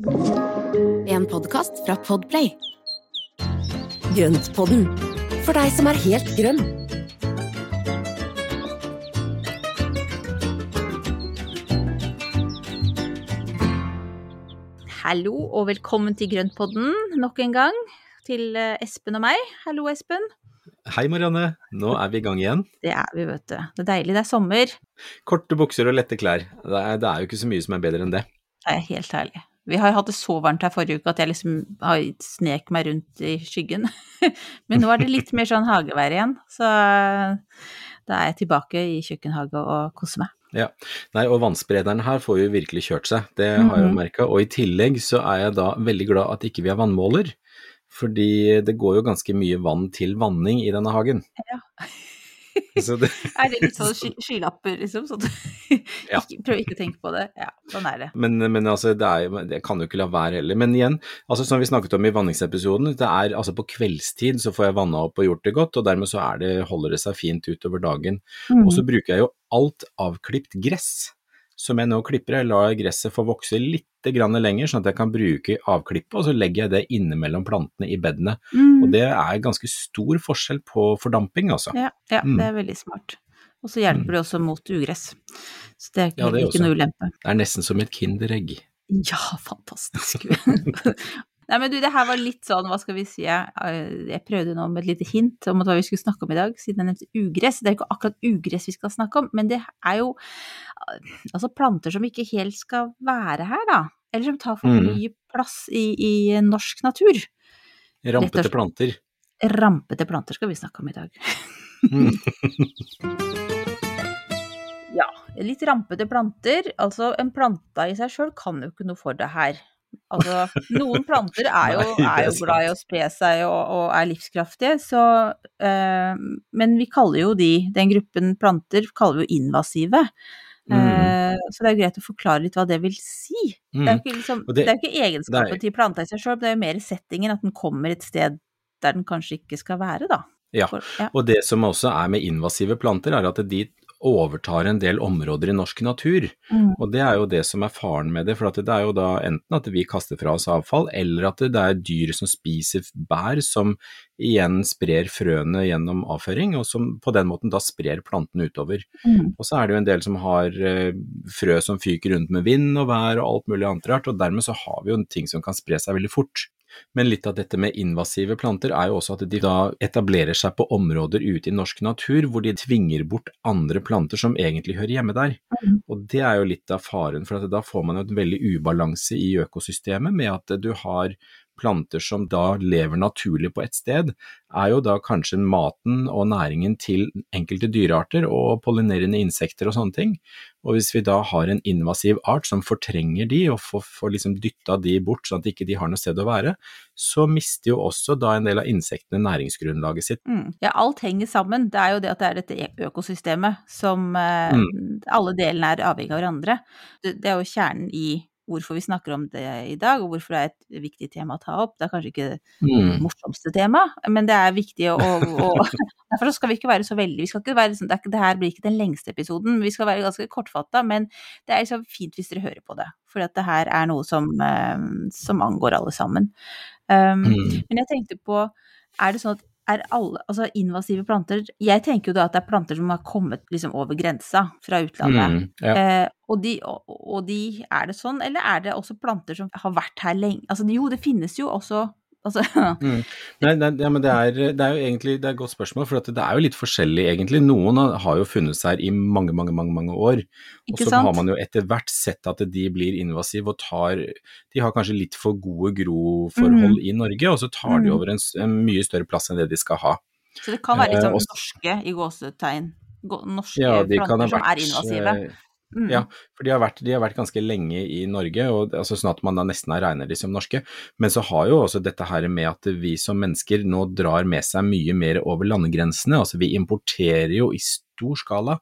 En podkast fra Podplay. Grøntpodden, for deg som er helt grønn. Hallo og velkommen til Grøntpodden nok en gang. Til eh, Espen og meg. Hallo, Espen. Hei Marianne, nå er vi i gang igjen. Det er vi, vet du. Det er deilig, det er sommer. Korte bukser og lette klær. Det er, det er jo ikke så mye som er bedre enn det. Det er helt herlig. Vi har hatt det så varmt her forrige uke at jeg liksom har snek meg rundt i skyggen. Men nå er det litt mer sånn hagevær igjen, så da er jeg tilbake i kjøkkenhage og koser meg. Ja, Nei, og vannsprederen her får jo virkelig kjørt seg, det har jeg jo Mhm. merka. Og i tillegg så er jeg da veldig glad at ikke vi har vannmåler. Fordi det går jo ganske mye vann til vanning i denne hagen. Ja. Så det, Er det litt sånn sky skylapper, liksom? Sånn Ja. prøv ikke å tenke på det. Ja, sånn er det. men, men altså, det, er, det kan jo ikke la være heller. Men igjen, altså som vi snakket om i vanningsepisoden, det er altså på kveldstid så får jeg vanna opp og gjort det godt, og dermed så er det, holder det seg fint utover dagen. Mm. Og så bruker jeg jo alt avklipt gress som jeg nå klipper. Jeg lar gresset få vokse litt grann lenger, sånn at jeg kan bruke avklippet, og så legger jeg det innimellom plantene i bedene. Mm. Og det er ganske stor forskjell på fordamping, altså. Ja, ja Mm. det er veldig smart. Og så hjelper det også mot ugress. Så det er ikke, Ja, det ikke noe ulempe. Det er nesten som et kinderegg. Ja, fantastisk. Nei, men du, det her var litt sånn, hva skal vi si, jeg, eh, prøvde nå med et lite hint om hva vi skulle snakke om i dag, siden jeg nevnte ugress. Det er ikke akkurat ugress vi skal snakke om, men det er jo altså planter som ikke helt skal være her, da. Eller som tar for Mm. mye plass i, i norsk natur. Rampete slett. planter. Rampete planter skal vi snakke om i dag. Mm. Ja, litt rampete planter. Altså, en planta i seg sjøl kan jo ikke noe for det her. Altså, noen planter er jo, er jo glad i å spre seg og, og er livskraftige, så eh, Men vi kaller jo de, den gruppen planter, kaller vi jo invasive. Eh, så det er jo greit å forklare litt hva det vil si. Det er Mm. jo ikke, liksom, det, det- ikke egenskapen til planta i seg sjøl, det er jo mer settingen, at den kommer et sted der den kanskje ikke skal være, da. Ja. og det som også er med invasive planter, er at de overtar en del områder i norsk natur. Mm. Og det er jo det som er faren med det, for at det er jo da enten at vi kaster fra oss avfall, eller at det er dyr som spiser bær som igjen sprer frøene gjennom avføring, og som på den måten da sprer plantene utover. Mm. Og så er det jo en del som har eh, frø som fyker rundt med vind og vær og alt mulig annet rart, og dermed så har vi jo ting som kan spre seg veldig fort. Men litt av dette med invasive planter er jo også at de da etablerer seg på områder ute i norsk natur hvor de tvinger bort andre planter som egentlig hører hjemme der. Mm. Og det er jo litt av faren, for at da får man jo en veldig ubalanse i økosystemet med at du har planter som da lever naturlig på et sted, er jo da kanskje maten og næringen til enkelte dyrearter og pollinerende insekter og sånne ting. Og hvis vi da har en invasiv art som fortrenger de og får, får liksom dytta de bort sånn at ikke de har noe sted å være, så mister jo også da en del av insektene næringsgrunnlaget sitt. Mm. Ja, alt henger sammen. Det er jo det at det er dette økosystemet som eh, Mm. alle delene er avhengig av hverandre. Det, det er jo kjernen i hvorfor vi snakker om det i dag, og hvorfor det er et viktig tema å ta opp. Det er kanskje ikke det Mm. morsomste tema, men det er viktig å, å Derfor skal vi ikke være så veldig vi skal ikke være liksom, det, ikke, det her blir ikke den lengste episoden, vi skal være ganske kortfatta, men det er liksom fint hvis dere hører på det. For at det her er noe som, eh, som angår alle sammen. Um, Mm. Men jeg tenkte på, er det sånn at er alle, altså invasive planter Jeg tenker jo da at det er planter som har kommet liksom over grensa fra utlandet. Mm. Ja. Eh, og, de, og, og de, er det sånn, eller er det også planter som har vært her lenge? Altså jo, det finnes jo også altså, Mm. Nei, nei, ja, men det er, det er jo egentlig det er et godt spørsmål, for at det er jo litt forskjellig egentlig. Noen har- jo jo seg her i mange, mange, mange, mange år. Og så har man jo etter hvert sett at de blir invasive og tar De har kanskje litt for gode groforhold i Norge, og så tar de Mm. over en, en mye større plass enn det de skal ha. Så det kan være litt Eh, sånn norske i gåsetegn. Norske Ja, planter vært, som er invasive. Mm. Ja, for de har, vært, de har vært ganske lenge i Norge, og, altså sånn at man da nesten regner de som norske. Men så har jo også dette her med at vi som mennesker nå drar med seg mye mer over landegrensene. Altså vi importerer jo i stor skala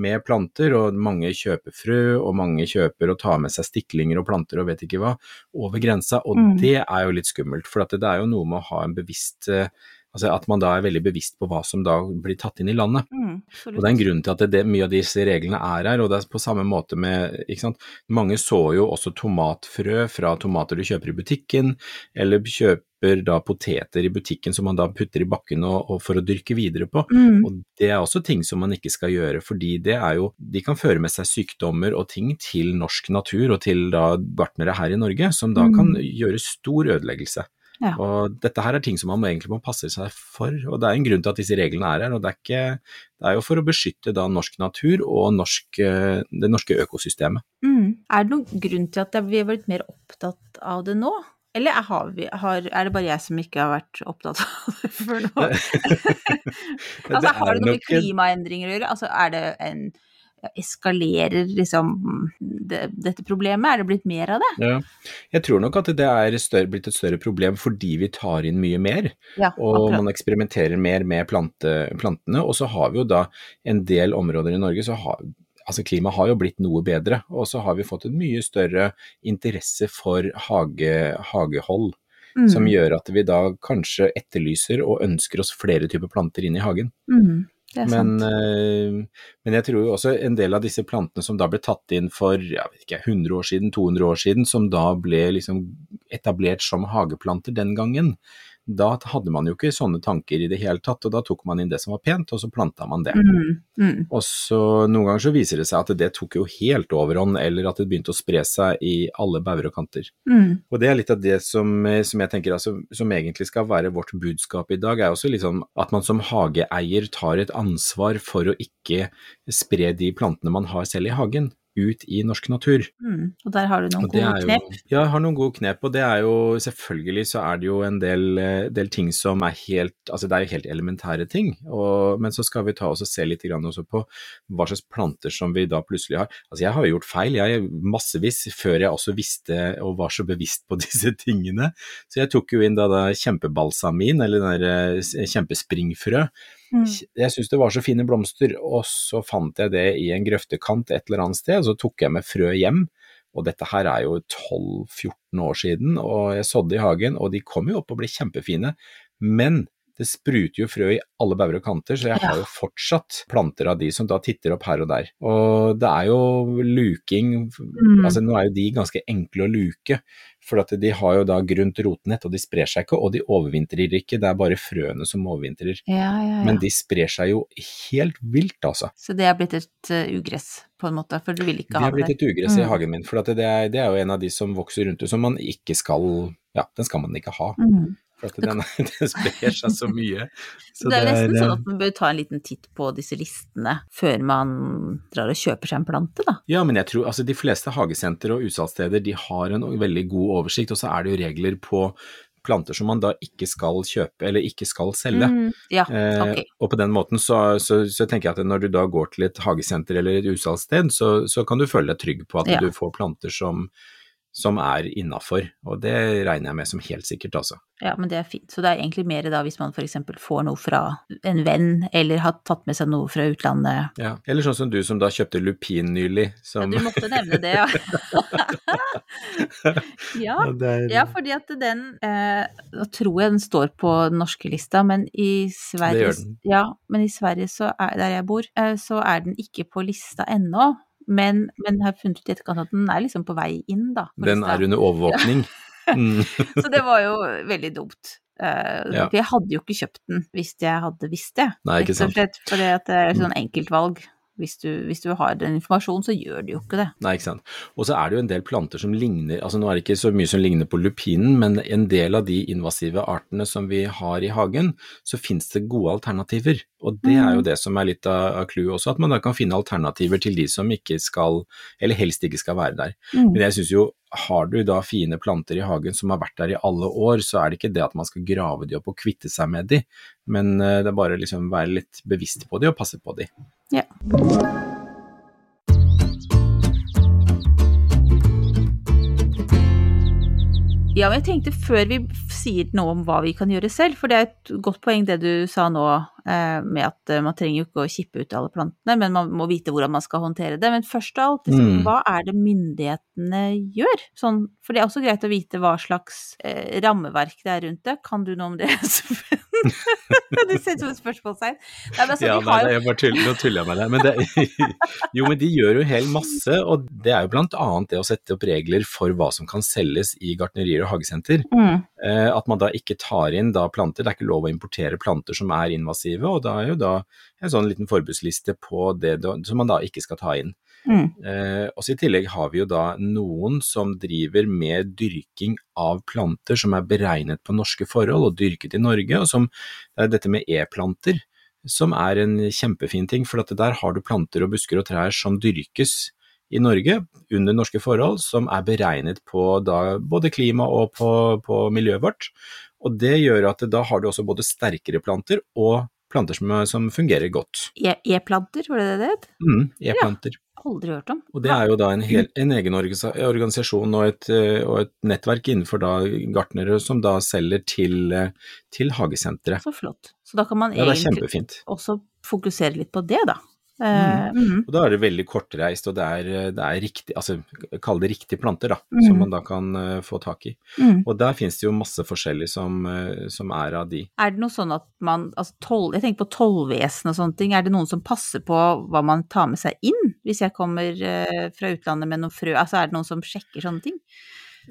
med planter, og mange kjøper frø, og mange kjøper og tar med seg stiklinger og planter og vet ikke hva, over grensa. Og Mm. det er jo litt skummelt, for at det er jo noe med å ha en bevisst eh, Altså at man da er veldig bevisst på hva som da blir tatt inn i landet. Mm, Og det er en grunn til at det, det, mye av disse reglene er her, og det er på samme måte med ikke sant? Mange så jo også tomatfrø fra tomater du kjøper i butikken, eller kjøper da poteter i butikken som man da putter i bakken og, og for å dyrke videre på. Mm. Og det er også ting som man ikke skal gjøre, fordi det er jo De kan føre med seg sykdommer og ting til norsk natur og til da gartnere her i Norge, som da kan gjøre stor ødeleggelse. Ja. Og dette her er ting som man egentlig må passe seg for, og det er en grunn til at disse reglene er her. og Det er, ikke, det er jo for å beskytte da norsk natur og norsk, eh, det norske økosystemet. Mm. Er det noen grunn til at vi har blitt mer opptatt av det nå? Eller har vi, har, er det bare jeg som ikke har vært opptatt av det før nå? altså, har det noe med klimaendringer å gjøre? Altså, er det en Eskalerer liksom det, dette problemet? Er det blitt mer av det? Ja. Jeg tror nok at det er større, blitt et større problem fordi vi tar inn mye mer. Ja, og akkurat. man eksperimenterer mer med plante, plantene. Og så har vi jo da en del områder i Norge så har Altså Klimaet har jo blitt noe bedre, og så har vi fått en mye større interesse for hage, hagehold. Mm. Som gjør at vi da kanskje etterlyser og ønsker oss flere typer planter inn i hagen. Mm, Men, eh, men jeg tror jo også en del av disse plantene som da ble tatt inn for jeg vet ikke, 100 år siden, 200 år siden, som da ble liksom etablert som hageplanter den gangen, da hadde man jo ikke sånne tanker i det hele tatt, og da tok man inn det som var pent, og så planta man det. Mm, mm, Og så noen ganger så viser det seg at det tok jo helt overhånd, eller at det begynte å spre seg i alle bauger og kanter. mm, Og det er litt av det som, som jeg tenker altså, som egentlig skal være vårt budskap i dag, er også liksom at man som hageeier tar et ansvar for å ikke spre de plantene man har selv i hagen, ut i norsk natur. mm. Og der har du noen gode jo- knep. Ja, jeg har noen gode knep, og det er jo selvfølgelig så er det jo en del, eh, del ting som er helt Altså det er jo helt elementære ting, og, men så skal vi ta oss og se litt grann også på hva slags planter som vi da plutselig har. Altså jeg har jo gjort feil, jeg massevis, før jeg også visste og var så bevisst på disse tingene. Så jeg tok jo inn da, da kjempebalsamin, eller den der eh, kjempespringfrø. Mm. Jeg syntes det var så fine blomster, og så fant jeg det i en grøftekant et eller annet sted, og så tok jeg med frø hjem. Og dette her er jo 12-14 år siden, og jeg sådde i hagen, og de kom jo opp og ble kjempefine. Men det spruter jo frø i alle bauger og kanter, så jeg har jo fortsatt planter av de som da titter opp her og der. Og det er jo luking, Mm. altså nå er jo de ganske enkle å luke, for at de har jo da grunt rotnett, og de sprer seg ikke, og de overvintrer ikke, det er bare frøene som overvintrer. Ja, ja, ja. Men de sprer seg jo helt vilt, altså. Så det er blitt et eh, ugress, på en måte, for du vil ikke ha Det Det har blitt et ugress i Mm. hagen min, for det, er, det er jo en av de som vokser rundt, og som man ikke skal Ja, den skal man ikke ha, Mm. For at den, den sprer seg så mye. Så det er nesten det- sånn at man bør ta en liten titt på disse listene før man drar og kjøper seg en plante, da. Ja, men jeg tror altså de fleste hagesenter og utsalgssteder de har en veldig god oversikt, og så er det jo regler på planter som man da ikke skal kjøpe eller ikke skal selge. Mm. Ja, Eh, ok. og på den måten så, så, så tenker jeg at når du da går til et hagesenter eller et utsalgssted, så, så kan du føle deg trygg på at Ja. du får planter som, som er innafor, og det regner jeg med som helt sikkert, altså. Ja, men det er fint. Så det er egentlig mer da hvis man for eksempel får noe fra en venn, eller har tatt med seg noe fra utlandet. Ja. Eller sånn som du som da kjøpte lupin nylig, Ja, du måtte nevne det, ja. ja. Ja, fordi at den eh, Nå tror jeg den står på den norske lista, men i Sverige gjør den. Ja, men i Sverige, så er, der jeg bor, eh, så er den ikke på lista ennå. Men, men har funnet ut i etterkant at den er liksom på vei inn, da. Den er under overvåkning. Mm. Så det var jo veldig dumt. Uh, Ja. For jeg hadde jo ikke kjøpt den hvis jeg hadde visst det. Nei, ikke Rett og sant. slett fordi at det er sånn enkeltvalg. Hvis du, hvis du har den informasjonen, så gjør det jo ikke det. Nei, ikke sant. Og så er det jo en del planter som ligner, altså nå er det ikke så mye som ligner på lupinen, men en del av de invasive artene som vi har i hagen, så finnes det gode alternativer. Og det er jo Mm. det som er litt av av clouet også, at man da kan finne alternativer til de som ikke skal, eller helst ikke skal være der. Mm. Men jeg syns jo, har du da fine planter i hagen som har vært der i alle år, så er det ikke det at man skal grave de opp og kvitte seg med de, men eh, det er bare liksom være litt bevisst på de og passe på de. Ja. Ja, men jeg tenkte før vi sier noe om hva vi kan gjøre selv, for det er et godt poeng det du sa nå, med at eh, man trenger jo ikke å kippe ut alle plantene, men man må vite hvordan man skal håndtere det. Men først av alt, liksom, Mm. hva er det myndighetene gjør? Sånn, for det er også greit å vite hva slags eh, rammeverk det er rundt det. Kan du noe om det, Espen? du ser ut som et spørsmålstegn. Altså, Ja, nei, jeg bare tuller, nå tuller jeg med deg. Men det, jo, men de gjør jo hel masse, og det er jo blant annet det å sette opp regler for hva som kan selges i gartnerier og hagesenter. mm, Eh, at man da ikke tar inn da planter, det er ikke lov å importere planter som er invasive, og da er jo da en sånn liten forbudsliste på det da, som man da ikke skal ta inn. mm, Eh, også I tillegg har vi jo da noen som driver med dyrking av planter som er beregnet på norske forhold og dyrket i Norge, og som det er dette med e-planter, som er en kjempefin ting. For at der har du planter og busker og trær som dyrkes i Norge under norske forhold, som er beregnet på da både klima og på, på miljøet vårt. Og det gjør at da har du også både sterkere planter og planter som, som fungerer godt. E- E-planter, var det det det het? Mm, E-planter. Aldri hørt om. Og det er jo da en, hel, en egen organisasjon og et, eh, og et nettverk innenfor da gartnere som da selger til, eh, til hagesentre. Så flott. Så da kan man Ja, egentlig også fokusere litt på det, da. Eh, mhm. Og da er det veldig kortreist, og det er, det er riktig, altså kall det riktige planter, da, Mm. som man da kan uh, få tak i. Mm. Og der finnes det jo masse forskjellig som, uh, som er av de. Er det noe sånn at man altså toll, Jeg tenker på tollvesen og sånne ting. Er det noen som passer på hva man tar med seg inn hvis jeg kommer fra utlandet med noen frø? Altså er det noen som sjekker sånne ting?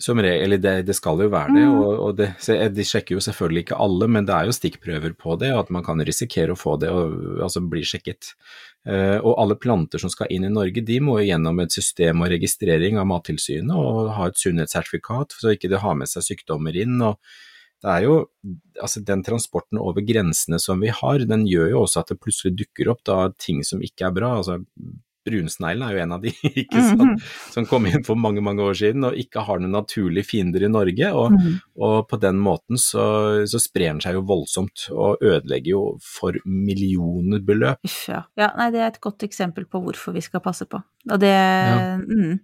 Som re, eller det, det skal jo være det, Mm. og, og det, de sjekker jo selvfølgelig ikke alle, men det er jo stikkprøver på det, og at man kan risikere å få det, og, altså bli sjekket. Eh, og alle planter som skal inn i Norge, de må gjennom et system og registrering av Mattilsynet og ha et sunnhetssertifikat, så ikke de har med seg sykdommer inn. og det er jo, altså Den transporten over grensene som vi har, den gjør jo også at det plutselig dukker opp da ting som ikke er bra. altså Brunsneglen er jo en av de ikke sant? Mhm. som kom inn for mange mange år siden og ikke har noen naturlige fiender i Norge. Og, Mhm. og på den måten så, så sprer den seg jo voldsomt og ødelegger jo for millionerbeløp. Ja. ja. Nei, det er et godt eksempel på hvorfor vi skal passe på. Og det Ja. mm,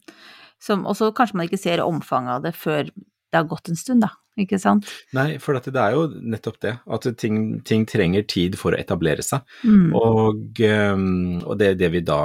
som, Og så kanskje man ikke ser omfanget av det før det har gått en stund, da. Ikke sant? Nei, for at det er jo nettopp det, at ting, ting trenger tid for å etablere seg. Mm. Og, ehm, og det, det vi da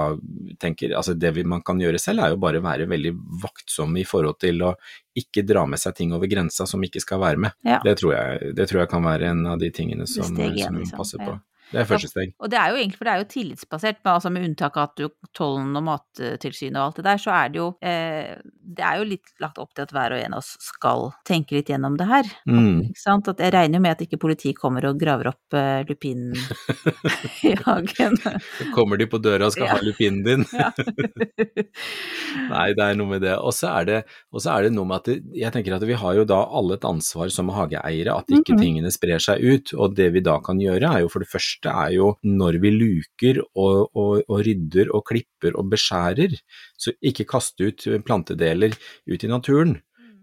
tenker, altså det vi, man kan gjøre selv er jo bare være veldig vaktsom i forhold til å ikke dra med seg ting over grensa som ikke skal være med. Ja. Det, tror jeg, det tror jeg kan være en av de tingene som, igjen, som liksom. på. passe Ja. Det er første steg. Og det er jo egentlig, for det er jo tillitsbasert, men altså med unntak av at du tollen og Mattilsynet og alt det der, så er det jo eh, Det er jo litt lagt opp til at hver og en av oss skal tenke litt gjennom det her. Mm. Ikke sant? At jeg regner med at ikke politiet kommer og graver opp eh, lupinen i hagen. Så kommer de på døra og skal Ja. ha lupinen din. Ja. Nei, det er noe med det. Og så er det, og så er det noe med at det, jeg tenker at vi har jo da alle et ansvar som hageeiere, at ikke Mhm. tingene sprer seg ut. Og det vi da kan gjøre er jo for det første er jo når vi luker og, og, og rydder og klipper og beskjærer, så ikke kaste ut plantedeler ut i naturen.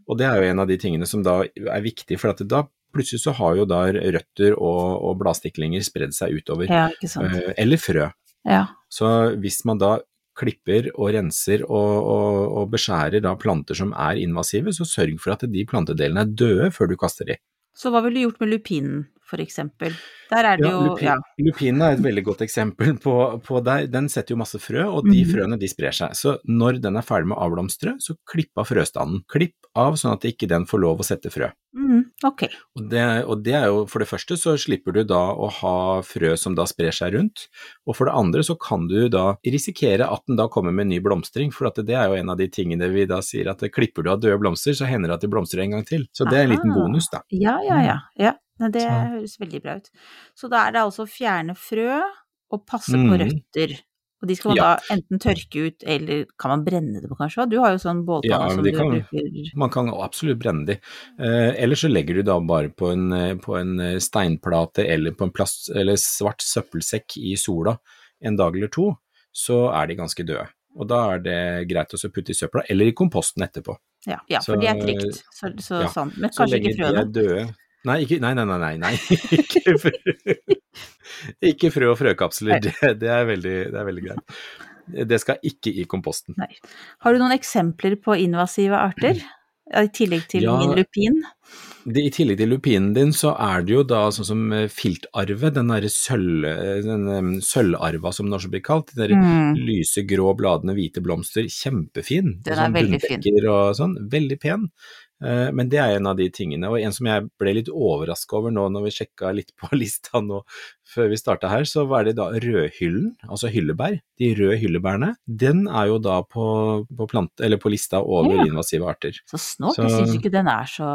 Og det er jo en av de tingene som da er viktig, for da plutselig så har jo da røtter og, og bladstiklinger spredd seg utover. Ja, ikke sant. Eh, Eller frø. Ja. Så hvis man da klipper og renser og, og, og beskjærer da planter som er invasive, så sørg for at de plantedelene er døde før du kaster de. Så hva ville du gjort med lupinen, eksempel? Der er det Ja, jo lupi, ja. Lupinen er et veldig godt eksempel på, på der. Den setter jo masse frø, og de Mhm. frøene de sprer seg. Så når den er ferdig med å avblomstre, så klipp av frøstanden. Klipp av sånn at ikke den får lov å sette frø. Mm, ok. Og det, og det er jo, for det første så slipper du da å ha frø som da sprer seg rundt, og for det andre så kan du da risikere at den da kommer med ny blomstring, for det er jo en av de tingene vi da sier at klipper du av døde blomster, så hender det at de blomstrer en gang til. Så det er en liten bonus, da. Ja, ja, ja. ja. Nei, det Så- høres veldig bra ut. Så da er det altså å fjerne frø og passe på Mhm. røtter. Og de skal man Ja. da enten tørke ut, eller kan man brenne det på kanskje? Du har jo sånn bålpanne Ja, som du kan- bruker Man kan absolutt brenne de. Eh, eller så legger du da bare på en, eh, på en eh, steinplate eller på en plast, eller svart søppelsekk i sola en dag eller to, så er de ganske døde. Og da er det greit å putte i søpla, eller i komposten etterpå. Ja, ja for de det er trygt. Så, så, ja. sånn. Men Så kanskje lenge ikke de frøene? er døde Nei, ikke, nei, nei, nei, nei, nei. ikke, frø, ikke frø og frøkapsler, det, det, er veldig, det er veldig greit. Det skal ikke i komposten. Har du noen eksempler på invasive arter? I tillegg til Ja. min lupin. Det, I tillegg til lupinen din, så er det jo da sånn som eh, filtarve, den derre sølv, eh, den, sølvarva som den også blir kalt. De der Mm. lyse grå bladene, hvite blomster, kjempefin. Den er sånn veldig fin. Og sånn, veldig pen. Eh, Men det er en av de tingene, og en som jeg ble litt overraska over nå når vi sjekka litt på lista nå før vi starta her, så var det da rødhyllen, altså hyllebær. De røde hyllebærene. Den er jo da på, på, eller på lista over Ja. invasive arter. Så snålt. Jeg syns ikke den er så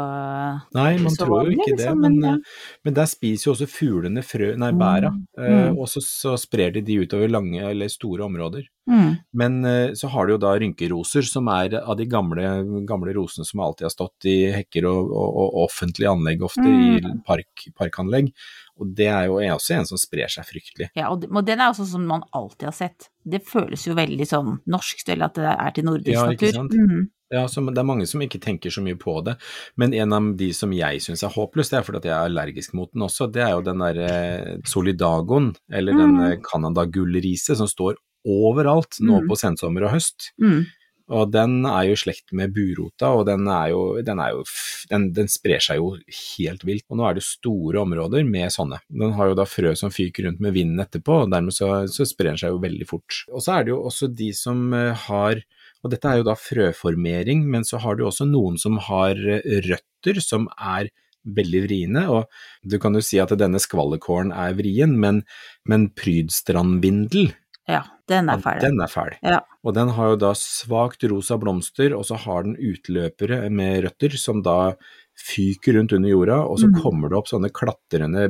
Nei, man så tror jo ikke det, liksom, men, men ja. eh, men der spiser jo også fuglene frø, nei, bæra, Mm, mm. og så, så sprer de de utover lange eller store områder. mm. Men eh, så har du jo da rynkeroser, som er av de gamle, gamle rosene som alltid har stått i hekker og, og, og offentlige anlegg, ofte i Mm. park, parkanlegg. Og det er jo også en som sprer seg fryktelig. Ja, og og den er også som man alltid har sett. Det føles jo veldig sånn norsk, eller at det er til nordisk Ja, ikke natur. Mm -hmm. Ja, det er mange som ikke tenker så mye på det, men en av de som jeg syns er håpløs, det er fordi at jeg er allergisk mot den også, det er jo den derre solidagoen, eller den Mm. den Canada-gullriset som står overalt nå Mm. på sensommer og høst. Mm. Og den er jo i slekt med burota, og den jo, den, jo den, den sprer seg jo helt vilt. Og nå er det store områder med sånne. Den har jo da frø som fyker rundt med vinden etterpå, og dermed så, så sprer den seg jo veldig fort. Og så er det jo også de som eh, har og dette er jo da frøformering, men så har du også noen som har eh, røtter som er veldig vriene, og du kan jo si at denne skvallerkålen er vrien, men, men prydstrandvindel, Ja, den er ja, ferdig. den er fæl. Ja. Og den har jo da svakt rosa blomster, og så har den utløpere med røtter som da fyker rundt under jorda, og så mm. kommer det opp sånne klatrende,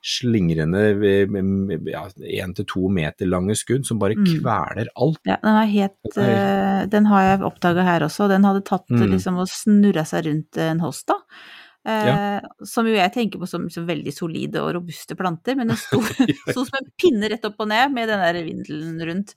slingrende, én til to meter lange skudd som bare Mm. kveler alt. Ja, den helt Den eh, Den har jeg oppdaga her også. Den hadde tatt Mm. liksom og snurra seg rundt en hosta. Eh, Ja. Som jo jeg tenker på som, som veldig solide og robuste planter, men den sto, sto som en pinne rett opp og ned med den der vindelen rundt.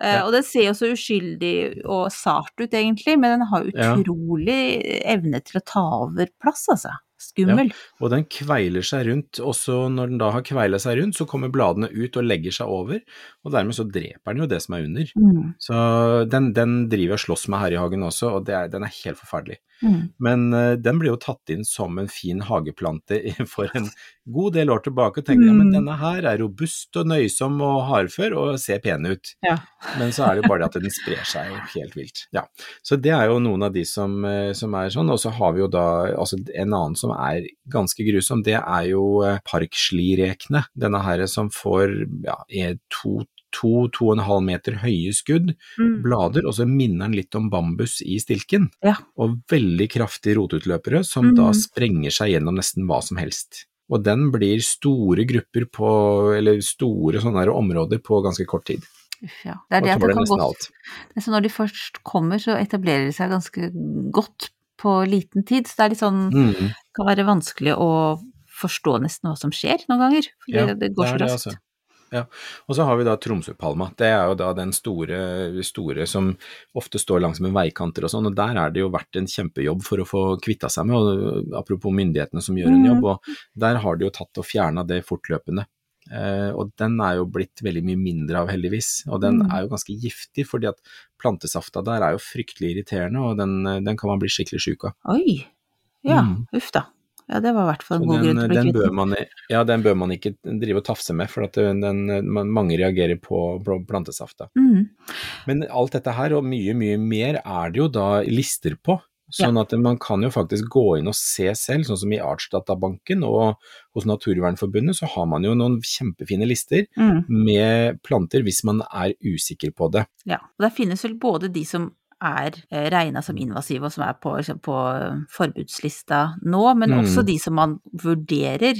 Uh, Ja. Og den ser jo så uskyldig og sart ut egentlig, men den har Ja. utrolig evne til å ta over plass, altså. Skummel. Og den kveiler seg rundt, og så når den da har kveila seg rundt, så kommer bladene ut og legger seg over, og dermed så dreper den jo det som er under. Mm. Så den, den driver og slåss med her i hagen også, og det er, den er helt forferdelig. Mm. Men uh, den ble jo tatt inn som en fin hageplante for en god del år tilbake, og tenkte ja, men Mm. denne her er robust og nøysom og hardfør og ser pen ut. Ja. Men så er det jo bare det at den sprer seg helt vilt. Ja. Så det er jo noen av de som, eh, som er sånn, og så har vi jo da altså en annen som er ganske grusom, det er jo parkslirekene. Denne her som får ja, to, to, to og en halv meter høye skudd, Mm. blader, og så minner den litt om bambus i stilken. Ja. Og veldig kraftige rotutløpere som da Mhm. sprenger seg gjennom nesten hva som helst. Og den blir store grupper på, eller store sånne områder på ganske kort tid. Uff, ja. Det er det at det kan godt. Så når de først kommer, så etablerer de seg ganske godt på liten tid. Så det er litt sånn Mm. kan være vanskelig å forstå nesten hva som skjer noen ganger. Fordi Ja, det går så raskt. Ja. Og så har vi da Tromsøpalma. Det er jo da den store, store som ofte står langs med veikanter og sånn, og der er det jo vært en kjempejobb for å få kvitta seg med, og apropos myndighetene som gjør en Mm. jobb, og der har de jo tatt og fjerna det fortløpende. Uh, og den er jo blitt veldig mye mindre av, heldigvis. Og den Mm. er jo ganske giftig, fordi at plantesafta der er jo fryktelig irriterende, og den, den kan man bli skikkelig sjuk av. Oi! Ja, Mm. uff da. Ja, det var i hvert fall en god den, grunn til å bli kvitt den. ja, den bør man ikke drive og tafse med, for den, mange reagerer på plantesaft. plantesafta. Mm. Men alt dette her, og mye, mye mer, er det jo da lister på. Sånn at man kan jo faktisk gå inn og se selv, sånn som i Artsdatabanken og hos Naturvernforbundet, så har man jo noen kjempefine lister Mm. med planter hvis man er usikker på det. Ja. Og der finnes vel både de som er eh, regna som invasive, og som er på, liksom, på forbudslista nå, men Mm. også de som man vurderer,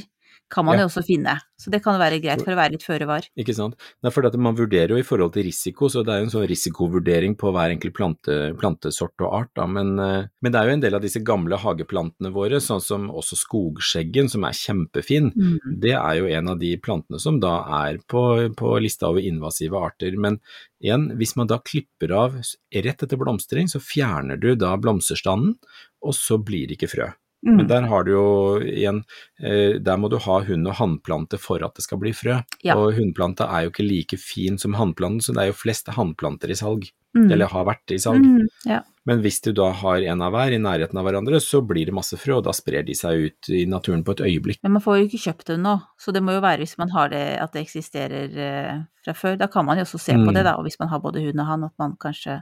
kan man Ja. jo også finne. Så det kan være greit for å være litt føre var. Ikke sant? Det er fordi at man vurderer jo i forhold til risiko, så det er jo en sånn risikovurdering på hver enkelt plante, plantesort og art. Da. Men, eh, men det er jo en del av disse gamle hageplantene våre, sånn som også skogskjeggen, som er kjempefin. Mm. Det er jo en av de plantene som da er på, på lista over invasive arter. Men igjen, hvis man da klipper av rett etter blomstring, så fjerner du da blomsterstanden, og så blir det ikke frø. Mm. Men der har du jo igjen, eh, der må du ha hund- og hannplante for at det skal bli frø. Ja. Og hunnplanta er jo ikke like fin som hannplanten, så det er jo flest hannplanter i salg. Mm. eller har vært i salg. Mm, ja. Men hvis du da har en av hver i nærheten av hverandre, så blir det masse frø, og da sprer de seg ut i naturen på et øyeblikk. Men man får jo ikke kjøpt det nå, så det må jo være hvis man har det, at det eksisterer eh, fra før. Da kan man jo også se på Mm. det, da, og hvis man har både hund og han, at man kanskje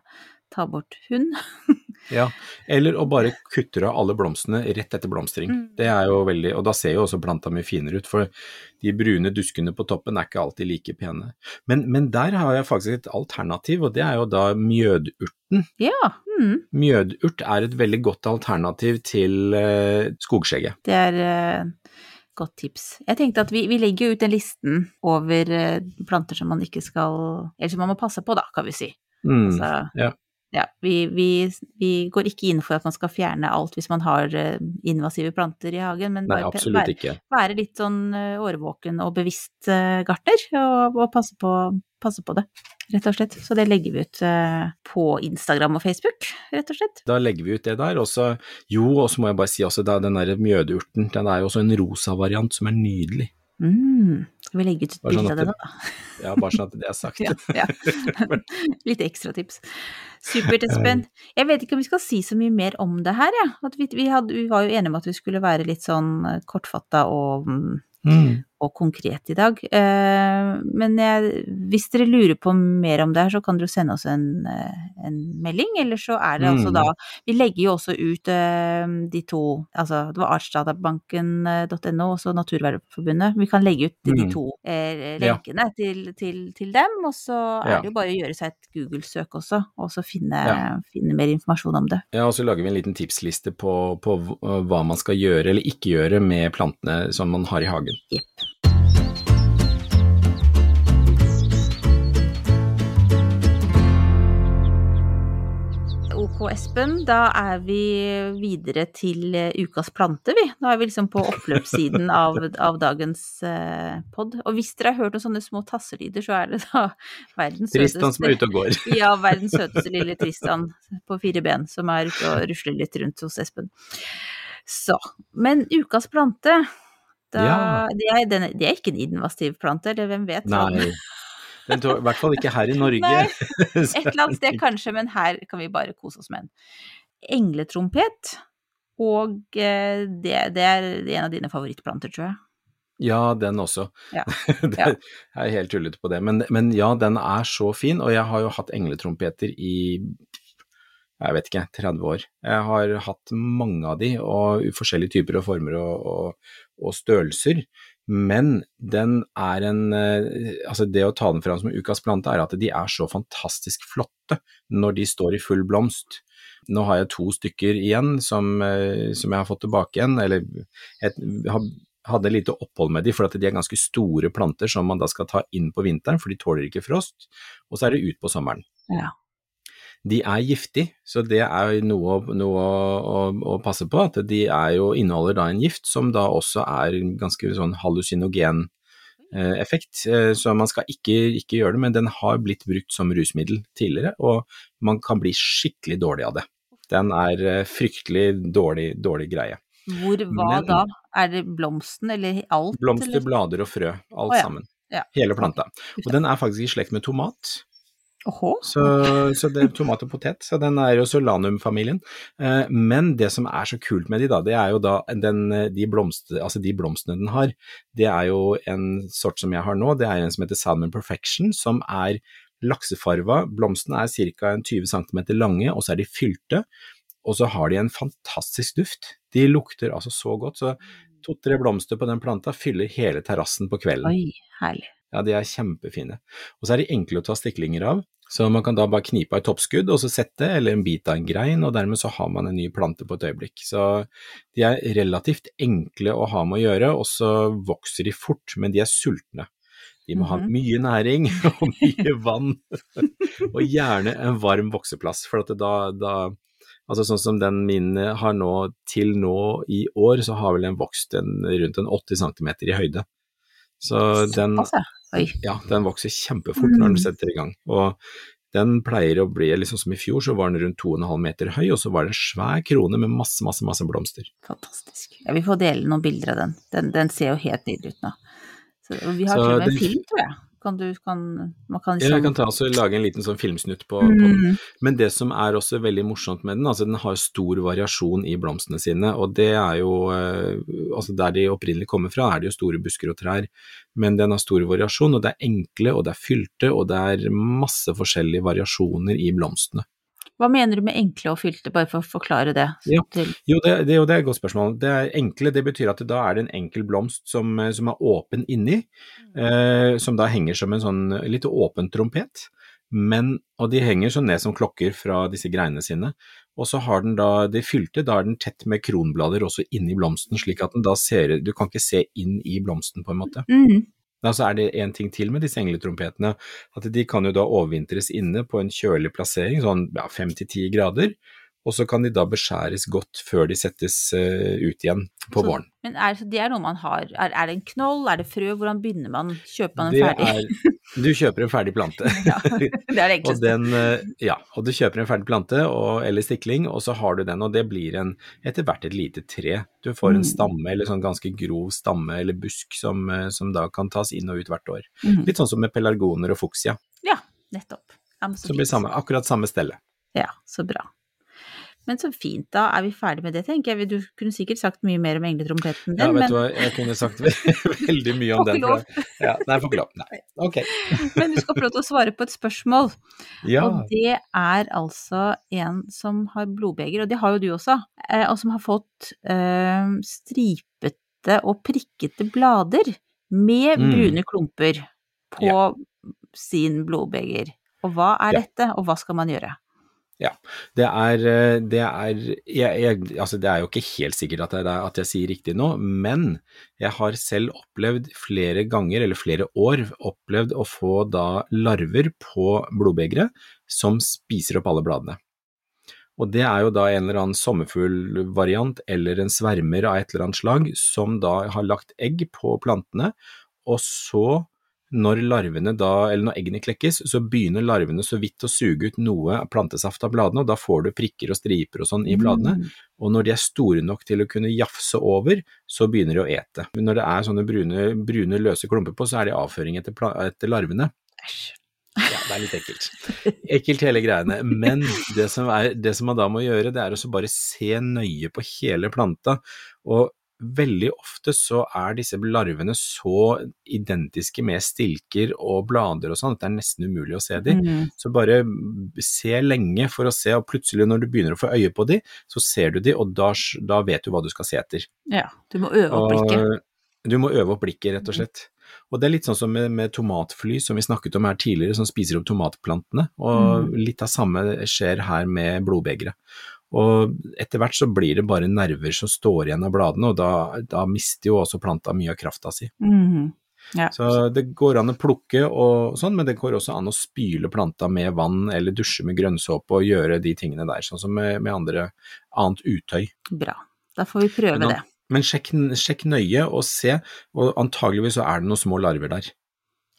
tar bort hund. Ja, eller å bare kutte av alle blomstene rett etter blomstring. Mm. Det er jo veldig, og da ser jo også planta mye finere ut, for de brune duskene på toppen er ikke alltid like pene. Men, men der har jeg faktisk et alternativ, og det er jo da mjødurten. Ja, mm. Mjødurt er et veldig godt alternativ til uh, skogskjegget. det er uh godt tips. Jeg tenkte at vi, vi legger ut den listen over eh, planter som man ikke skal Eller som man må passe på, da, kan vi si. Mm, Altså, ja. Ja, vi, vi, vi går ikke inn for at man skal fjerne alt hvis man har eh, invasive planter i hagen, men Nei, være, være litt sånn eh, årvåken og bevisst eh, gartner, og, og passe, på, passe på det, rett og slett. Så det legger vi ut på Instagram og Facebook, rett og slett. Da legger vi ut det der. Og så, jo, og så må jeg bare si også den der mjødurten, den er jo også en rosa variant som er nydelig. Mm. Skal vi legge ut et sånn bilde av det, nå, da? Ja, bare sånn at det er sagt. Ja, ja. Litt ekstra tips. Supert, Espen. Jeg vet ikke om vi skal si så mye mer om det her, jeg. Ja. Vi, vi, vi var jo enige om at vi skulle være litt sånn eh, kortfatta og, mm, Mm. Og konkret i dag. Eh, men jeg, hvis dere lurer på mer om det her, så kan dere jo sende oss en, eh, en melding. Eller så er det altså Mm. da Vi legger jo også ut eh, de to Altså det var artsdatabanken.no og så Naturvernforbundet. Vi kan legge ut de Mm. to eh, Ja. til, til, til dem. Og så er Ja. det jo bare å gjøre seg et Google-søk også, og så finne, Ja. finne mer informasjon om det. Ja, og så lager vi en liten tipsliste på, på hva man skal gjøre eller ikke gjøre med plantene som man har i hagen. Jepp. Ok, Espen, da er vi videre til eh, ukas plante, vi. Nå er vi liksom på oppløpssiden av, av dagens eh, pod. Og hvis dere har hørt noen sånne små tasselyder, så er det da verdens Tristan som er ute og går. Ja, verdens søteste lille Tristan på fire ben som er ute og rusler litt rundt hos Espen. Så, men ukas plante, da, Ja. det, er, det er ikke en invasiv plante, eller hvem vet? Nei, den tror, i hvert fall ikke her i Norge. Nei, Et eller annet sted kanskje, men her kan vi bare kose oss med en. Engletrompet, og eh, det, det er en av dine favorittplanter, tror jeg. Ja, den også. Ja. Ja. Jeg er helt tullete på det. Men, men ja, den er så fin, og jeg har jo hatt engletrompeter i jeg vet ikke, 30 år. Jeg har hatt mange av de, og forskjellige typer og former og, og, og størrelser. Men en eh, Altså, det å ta den fram som ukas plante, er at de er så fantastisk flotte når de står i full blomst. Nå har jeg to stykker igjen som, eh, som jeg har fått tilbake igjen, eller jeg hadde lite opphold med de, for de er ganske store planter som man da skal ta inn på vinteren, for de tåler ikke frost, og så er det ut på sommeren. Ja. De er giftige, så det er noe, noe å, å, passe på, at de er jo, inneholder da en gift som da også er ganske sånn hallusinogen eh, effekt, eh, så man skal ikke, ikke gjøre det, men den har blitt brukt som rusmiddel tidligere, og man kan bli skikkelig dårlig av det. Den er eh, fryktelig dårlig, dårlig greie. Hvor, hva Men- da? Er det blomsten, eller alt? Blomster, eller? blader og frø, alt oh, ja. sammen. Ja. Hele planta. Og den er faktisk i slekt med tomat. Så, så det er tomat og potet, så den er jo solanum-familien. Eh, men det som er så kult med de da, det er jo da den, de, blomster, altså de blomstene den har, det er jo en sort som jeg har nå, det er en som heter Salmon Perfection, som er laksefarva. Blomstene er ca. 20 cm lange, og så er de fylte. Og så har de en fantastisk duft. De lukter altså så godt. Så to-tre blomster på den planta fyller hele terrassen på kvelden. Oi, herlig. Ja, de er kjempefine. Og så er de enkle å ta stiklinger av, så man kan da bare knipe av et toppskudd og så sette, eller en bit av en grein, og dermed så har man en ny plante på et øyeblikk. Så de er relativt enkle å ha med å gjøre, og så vokser de fort, men de er sultne. De må ha Mhm. mye næring og mye vann, og gjerne en varm vokseplass, for at da, da Altså sånn som den min har nå, til nå i år, så har vel den vokst en, rundt en 80 cm i høyde. Så den, ja. Den vokser kjempefort når den setter i gang. Og den pleier å bli, liksom som i fjor, så var den rundt 2,5 meter høy, og så var det en svær krone med masse, masse, masse blomster. Fantastisk. Ja, vi får dele noen bilder av den. Den, den ser jo helt nydelig ut nå. Så, vi har til og med film, tror jeg, Kan du kan, man kan liksom kan ta og lage en liten sånn filmsnutt på, på den. mm, Men det som er også veldig morsomt med den, altså den har stor variasjon i blomstene sine, og det er jo eh, Altså der de opprinnelig kommer fra, er det jo store busker og trær, men den har stor variasjon, og det er enkle, og det er fylte, og det er masse forskjellige variasjoner i blomstene. Hva mener du med enkle og fylte, bare for å forklare det? Ja. Jo, det, det, jo, det er et godt spørsmål. Det er enkle, det betyr at da er det en enkel blomst som, eh, som er åpen inni, eh, som da henger som en sånn litt åpen trompet. Men, og de henger sånn ned som klokker fra disse greinene sine. Og så har den da de fylte, da er den tett med kronblader også inni blomsten, slik at den da ser Du kan ikke se inn i blomsten, på en måte. Mhm. Da så er det en ting til med disse engletrompetene, at de kan jo da overvintres inne på en kjølig plassering, sånn ja, fem til ti grader, og så kan de da beskjæres godt før de settes eh, ut igjen på Så- våren. Men er, det er noe man har. Er, er det en knoll, er det frø, hvordan begynner man? Kjøper man en Det ferdig? er, du kjøper en ferdig plante. ja, det er det Og den, eh, ja, og du kjøper en ferdig plante og, eller stikling, og så har du den, og det blir en, etter hvert et lite tre. Du får en Mm. stamme, eller sånn ganske grov stamme eller busk, som, eh, som da kan tas inn og ut hvert år. Mm. Litt sånn som med pelargoner og fuksia, Ja, nettopp. Så som blir samme, akkurat samme stelle. Ja, så bra. Men så fint, da er vi ferdig med det, tenker jeg. Du kunne sikkert sagt mye mer om engletrompeten Ja, vet men, du hva, jeg kunne sagt veldig mye om den. for. Ja, nei, får ikke lov. Nei. Ok. men du skal få lov til å svare på et spørsmål. Ja, Og det er altså en som har blodbeger, og det har jo du også, eh, og som har fått øh, stripete og prikkete blader med Mm. brune klumper på sin blodbeger. Og hva er Ja. dette, og hva skal man gjøre? Det er, eh, det er jeg, jeg, altså det er jo ikke helt sikkert at, er, at jeg sier riktig nå, men jeg har selv opplevd flere ganger, eller flere år, opplevd å få da larver på blodbegeret som spiser opp alle bladene. Og det er jo da en eller annen sommerfuglvariant eller en svermer av et eller annet slag som da har lagt egg på plantene, og så når da, eller når eggene klekkes, så begynner larvene så vidt å suge ut noe plantesaft av bladene, og da får du prikker og striper og sånn i bladene. Mm. Og når de er store nok til å kunne jafse over, så begynner de å ete. Men når det er sånne brune, brune løse klumper på, så er det avføring etter, etter larvene. Æsj. Ja, det er litt ekkelt. Ekkelt hele greiene. Men det som, er, det som man da må gjøre, det er også bare se nøye på hele planta. Og veldig ofte så er disse larvene så identiske med stilker og blader og sånn at det er nesten umulig å se dem. Mm. Så bare se lenge for å se, og plutselig når du begynner å få øye på dem, så ser du dem, og da, da vet du hva du skal se etter. Ja, du må øve opp blikket. Du må øve opp blikket, rett og slett. Og det er litt sånn som med, med tomatfly, som vi snakket om her tidligere, som spiser opp tomatplantene. Og Mm. litt av samme skjer her med blodbegeret. Og etter hvert så blir det bare nerver som står igjen av bladene, og da, da mister jo også planta mye av krafta si. Mhm. Ja. Så det går an å plukke og sånn, men det går også an å spyle planta med vann, eller dusje med grønnsåpe og gjøre de tingene der, sånn som med, med andre, annet utøy. Bra. Da får vi prøve Men det. Men sjekk, sjekk nøye og se, og antageligvis så er det noen små larver der.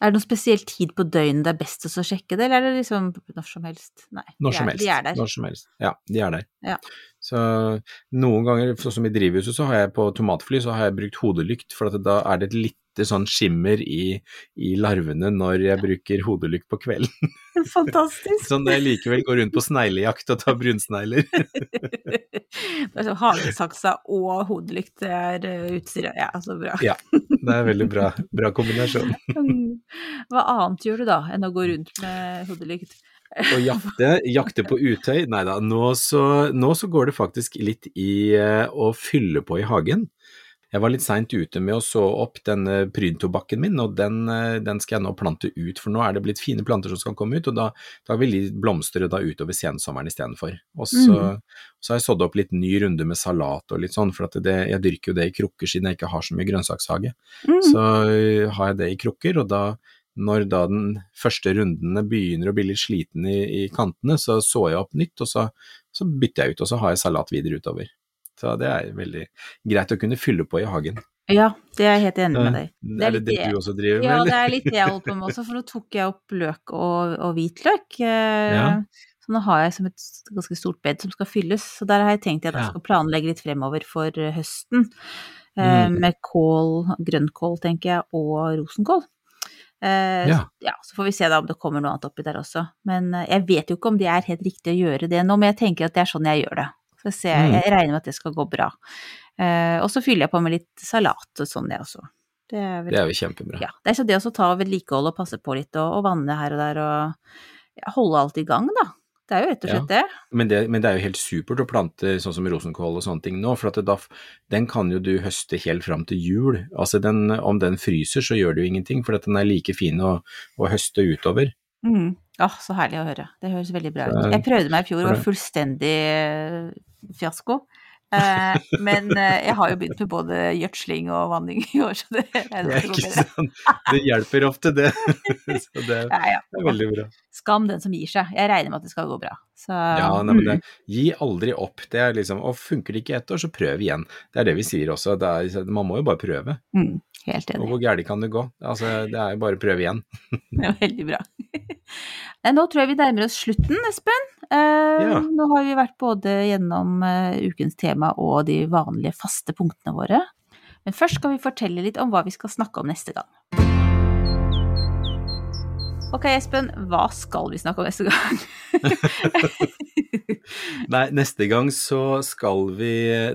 Er det noen spesiell tid på døgnet det er best å sjekke det, eller er det liksom når som helst? Nei, Når de som er, helst. de er der. Når som helst. Ja, de er der. Ja. Så noen ganger, sånn som i drivhuset, så har jeg på tomatfly, så har jeg brukt hodelykt, for at da er det et lite sånn skimmer i, i larvene når jeg bruker hodelykt på kvelden. Fantastisk. sånn når jeg likevel går rundt på sneglejakt og tar brunsnegler. Det er så Hagesaksa og hodelykt, er utstyret. Ja, så bra. Ja, det er veldig bra, bra kombinasjon. Hva annet gjør du da, enn å gå rundt med hodelykt? Å jakte, jakte på utøy, nei da, nå nå så går det faktisk litt i eh, å fylle på i hagen. Jeg var litt seint ute med å så opp denne prydtobakken min, og den, eh, den skal jeg nå plante ut, for nå er det blitt fine planter som skal komme ut, og da, da vil de blomstre da utover sensommeren istedenfor. Og så, Mm. så har jeg sådd opp litt ny runde med salat og litt sånn, for at det, jeg dyrker jo det i krukker siden jeg ikke har så mye grønnsakshage. Mm. Så øh, har jeg det i krukker, og da, når da den første rundene begynner å bli litt sliten i, i kantene, så så jeg opp nytt, og så, så bytter jeg ut, og så har jeg salat videre utover. Så det er veldig greit å kunne fylle på i hagen. Ja, det er jeg helt enig med deg. er det det du også driver med, Ja, det er litt det jeg holder på med også, for nå tok jeg opp løk og, og hvitløk. eh, Ja. Så nå har jeg som et ganske stort bed som skal fylles, så der har jeg tenkt at jeg skal planlegge litt fremover for eh, høsten. Eh, Mm. Med kål, grønnkål tenker jeg, og rosenkål. Uh, Ja. ja, så får vi se da om det kommer noe annet oppi der også. Men uh, jeg vet jo ikke om det er helt riktig å gjøre det nå, men jeg tenker at det er sånn jeg gjør det. Så jeg, ser, Mm. jeg regner med at det skal gå bra. Eh, og så fyller jeg på med litt salat og sånn, det også. Det er vel Det er jo kjempebra. ja, det er så det å ta vedlikehold og passe på litt, og, og vanne her og der, og ja, holde alt i gang, da. Det er jo rett og Ja. slett det. Men det, men det er jo helt supert å plante sånn som rosenkål og sånne ting nå, for at det da, den kan jo du høste helt fram til jul. Altså den, om den fryser så gjør det jo ingenting, for at den er like fin å, å høste utover. Mm. Åh, så herlig å høre. Det høres veldig bra ut. Jeg prøvde meg i fjor, det var fullstendig eh, fiasko. Eh, men eh, jeg har jo begynt med både gjødsling og vanning i år, så det er det Ikke sånn. Det hjelper ofte, det. Så det Ja, ja. er veldig bra. Skam den som gir seg. Jeg regner med at det skal gå bra. Så, Ja, nei, men det, mm. gi aldri opp. Det er liksom, og funker det ikke ett år, så prøv igjen. Det er det vi sier også. Det er, man må jo bare prøve. Mm, helt Og hvor gærent kan det gå? Altså, det er jo bare å prøve igjen. Det er veldig bra. Nå tror jeg vi nærmer oss slutten, Espen. Eh, Ja. Nå har vi vært både gjennom eh, ukens tema og de vanlige faste punktene våre. Men først skal vi fortelle litt om hva vi skal snakke om neste gang. Ok, Espen, hva skal vi snakke om neste gang? Nei, neste gang så skal vi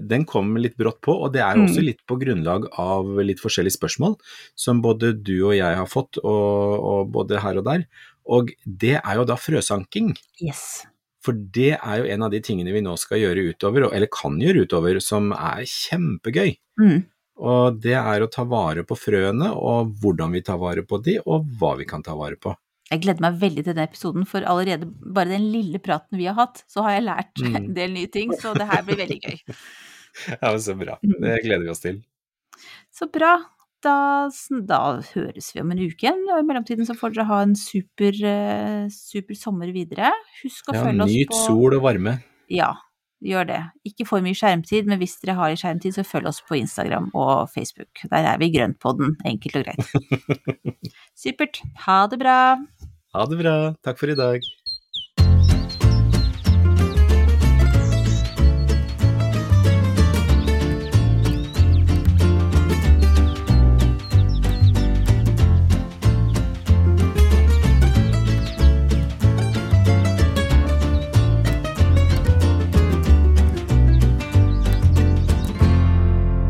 Den kommer litt brått på, og det er også Mm. litt på grunnlag av litt forskjellige spørsmål som både du og jeg har fått, og, og både her og der. Og det er jo da frøsanking. yes. For det er jo en av de tingene vi nå skal gjøre utover, eller kan gjøre utover, som er kjempegøy. Mm. Og det er å ta vare på frøene, og hvordan vi tar vare på de, og hva vi kan ta vare på. Jeg gleder meg veldig til den episoden, for allerede bare den lille praten vi har hatt, så har jeg lært Mm. en del nye ting, så det her blir veldig gøy. Ja, men Så bra. Mm. Det gleder vi oss til. Så bra. Da, da høres vi om en uke igjen. og I mellomtiden så får dere ha en super, eh, super sommer videre. Husk å Ja, følge oss nyt på sol og varme. Ja, gjør det. Ikke for mye skjermtid, men hvis dere har skjermtid, så følg oss på Instagram og Facebook. Der er vi Grøntpodden, enkelt og greit. Supert. Ha det bra. Ha det bra. Takk for i dag.